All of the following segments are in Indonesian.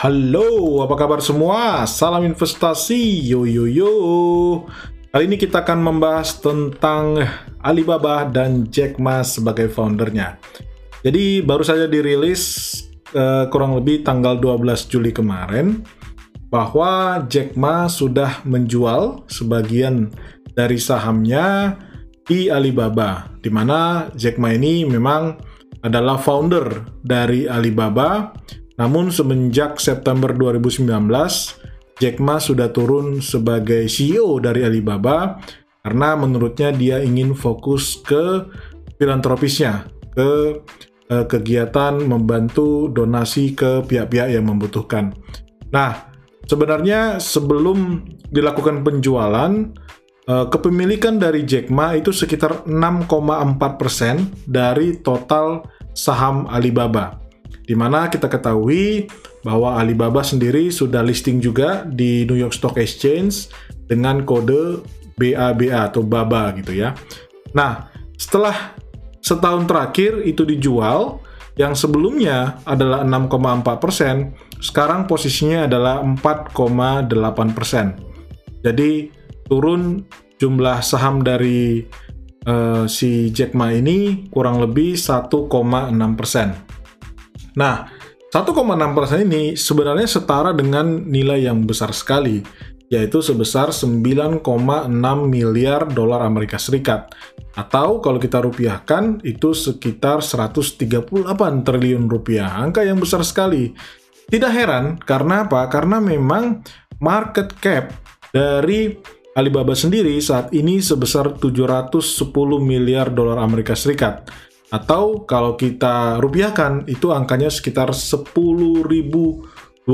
Halo, apa kabar semua? Salam investasi, yo yo yo. Kali ini kita akan membahas tentang Alibaba dan Jack Ma sebagai foundernya. Jadi baru saja dirilis uh, kurang lebih tanggal 12 Juli kemarin bahwa Jack Ma sudah menjual sebagian dari sahamnya di Alibaba, di mana Jack Ma ini memang adalah founder dari Alibaba namun semenjak September 2019, Jack Ma sudah turun sebagai CEO dari Alibaba karena menurutnya dia ingin fokus ke filantropisnya, ke eh, kegiatan membantu donasi ke pihak-pihak yang membutuhkan. Nah, sebenarnya sebelum dilakukan penjualan, eh, kepemilikan dari Jack Ma itu sekitar 6,4% dari total saham Alibaba di mana kita ketahui bahwa Alibaba sendiri sudah listing juga di New York Stock Exchange dengan kode BABA atau BABA gitu ya. Nah, setelah setahun terakhir itu dijual, yang sebelumnya adalah 6,4%, sekarang posisinya adalah 4,8%. Jadi turun jumlah saham dari uh, si Jack Ma ini kurang lebih 1,6%. Nah, 1,6% ini sebenarnya setara dengan nilai yang besar sekali, yaitu sebesar 9,6 miliar dolar Amerika Serikat. Atau kalau kita rupiahkan, itu sekitar 138 triliun rupiah. Angka yang besar sekali. Tidak heran, karena apa? Karena memang market cap dari Alibaba sendiri saat ini sebesar 710 miliar dolar Amerika Serikat atau kalau kita rupiahkan, itu angkanya sekitar 10.224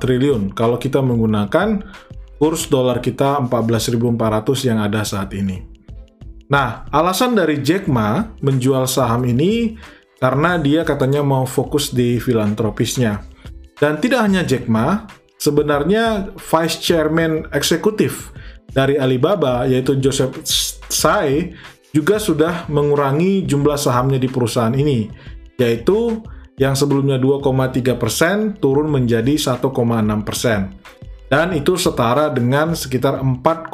triliun. Kalau kita menggunakan kurs dolar kita 14.400 yang ada saat ini. Nah, alasan dari Jack Ma menjual saham ini karena dia katanya mau fokus di filantropisnya. Dan tidak hanya Jack Ma, sebenarnya Vice Chairman Eksekutif dari Alibaba yaitu Joseph Tsai juga sudah mengurangi jumlah sahamnya di perusahaan ini, yaitu yang sebelumnya 2,3 persen turun menjadi 1,6 persen. Dan itu setara dengan sekitar 4,1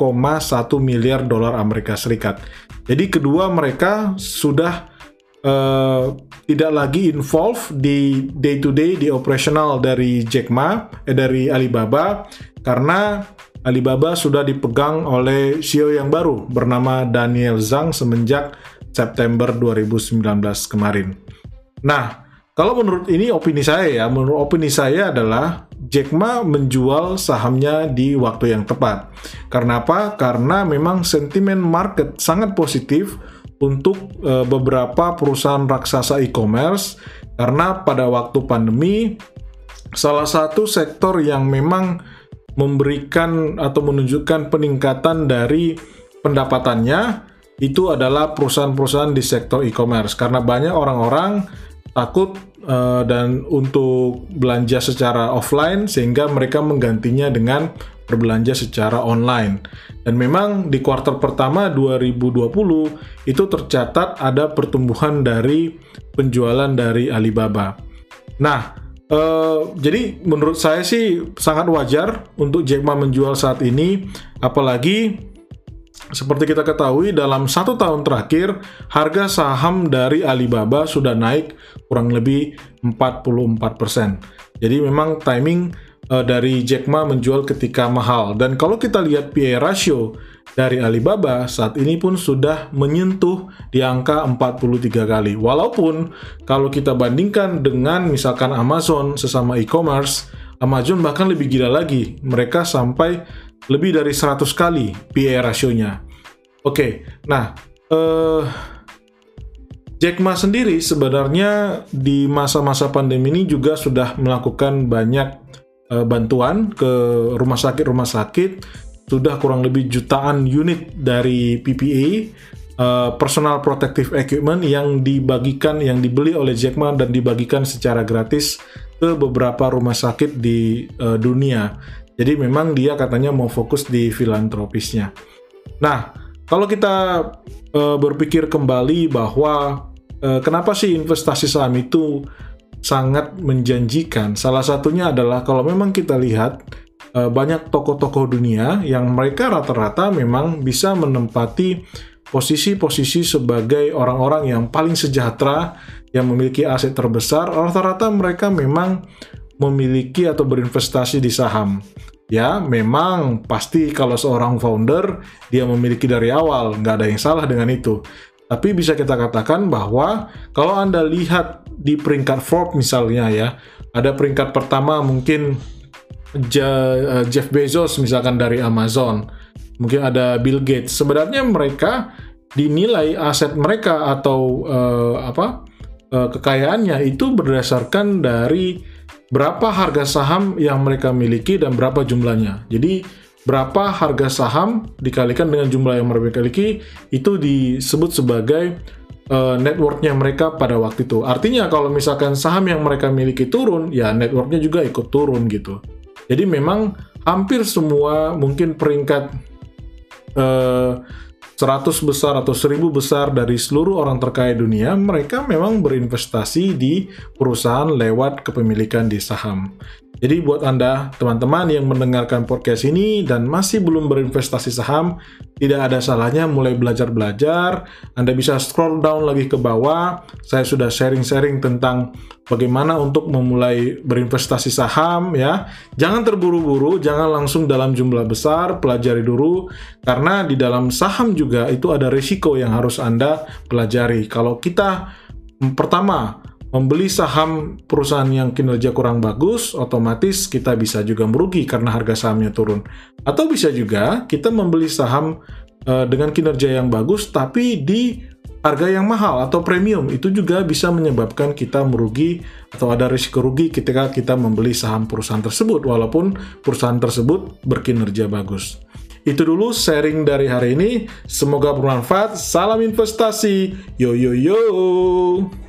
miliar dolar Amerika Serikat. Jadi kedua mereka sudah uh, tidak lagi involved di day to day di operasional dari Jack Ma, eh, dari Alibaba karena Alibaba sudah dipegang oleh CEO yang baru bernama Daniel Zhang semenjak September 2019 kemarin. Nah, kalau menurut ini opini saya ya, menurut opini saya adalah Jack Ma menjual sahamnya di waktu yang tepat. Karena apa? Karena memang sentimen market sangat positif untuk e, beberapa perusahaan raksasa e-commerce karena pada waktu pandemi salah satu sektor yang memang memberikan atau menunjukkan peningkatan dari pendapatannya itu adalah perusahaan-perusahaan di sektor e-commerce karena banyak orang-orang takut uh, dan untuk belanja secara offline sehingga mereka menggantinya dengan berbelanja secara online. Dan memang di kuartal pertama 2020 itu tercatat ada pertumbuhan dari penjualan dari Alibaba. Nah, Uh, jadi menurut saya sih sangat wajar untuk Jack Ma menjual saat ini, apalagi seperti kita ketahui dalam satu tahun terakhir harga saham dari Alibaba sudah naik kurang lebih 44%. Jadi memang timing uh, dari Jack Ma menjual ketika mahal. Dan kalau kita lihat PE ratio dari Alibaba saat ini pun sudah menyentuh di angka 43 kali. Walaupun kalau kita bandingkan dengan misalkan Amazon sesama e-commerce, Amazon bahkan lebih gila lagi. Mereka sampai lebih dari 100 kali PE rasionya. Oke, nah uh, Jack Ma sendiri sebenarnya di masa-masa pandemi ini juga sudah melakukan banyak uh, bantuan ke rumah sakit-rumah sakit sudah kurang lebih jutaan unit dari PPA uh, personal protective equipment yang dibagikan yang dibeli oleh Jack Ma dan dibagikan secara gratis ke beberapa rumah sakit di uh, dunia. Jadi memang dia katanya mau fokus di filantropisnya. Nah, kalau kita uh, berpikir kembali bahwa uh, kenapa sih investasi saham itu sangat menjanjikan. Salah satunya adalah kalau memang kita lihat uh, banyak tokoh-tokoh dunia yang mereka rata-rata memang bisa menempati posisi-posisi sebagai orang-orang yang paling sejahtera, yang memiliki aset terbesar, rata-rata mereka memang memiliki atau berinvestasi di saham. Ya, memang pasti kalau seorang founder dia memiliki dari awal, nggak ada yang salah dengan itu. Tapi bisa kita katakan bahwa kalau Anda lihat di peringkat Forbes misalnya ya, ada peringkat pertama mungkin eh, Jeff Bezos misalkan dari Amazon, mungkin ada Bill Gates. Sebenarnya mereka dinilai aset mereka atau uh, apa uh, kekayaannya itu berdasarkan dari berapa harga saham yang mereka miliki dan berapa jumlahnya. Jadi berapa harga saham dikalikan dengan jumlah yang mereka miliki itu disebut sebagai uh, networknya mereka pada waktu itu. Artinya kalau misalkan saham yang mereka miliki turun, ya networknya juga ikut turun gitu. Jadi memang hampir semua mungkin peringkat uh, 100 besar atau 1000 besar dari seluruh orang terkaya dunia, mereka memang berinvestasi di perusahaan lewat kepemilikan di saham. Jadi buat Anda, teman-teman yang mendengarkan podcast ini dan masih belum berinvestasi saham, tidak ada salahnya mulai belajar-belajar. Anda bisa scroll down lagi ke bawah. Saya sudah sharing-sharing tentang bagaimana untuk memulai berinvestasi saham ya. Jangan terburu-buru, jangan langsung dalam jumlah besar, pelajari dulu karena di dalam saham juga itu ada risiko yang harus Anda pelajari. Kalau kita pertama membeli saham perusahaan yang kinerja kurang bagus, otomatis kita bisa juga merugi karena harga sahamnya turun. Atau bisa juga kita membeli saham uh, dengan kinerja yang bagus tapi di harga yang mahal atau premium itu juga bisa menyebabkan kita merugi atau ada risiko rugi ketika kita membeli saham perusahaan tersebut walaupun perusahaan tersebut berkinerja bagus. Itu dulu sharing dari hari ini. Semoga bermanfaat. Salam investasi. Yo yo yo.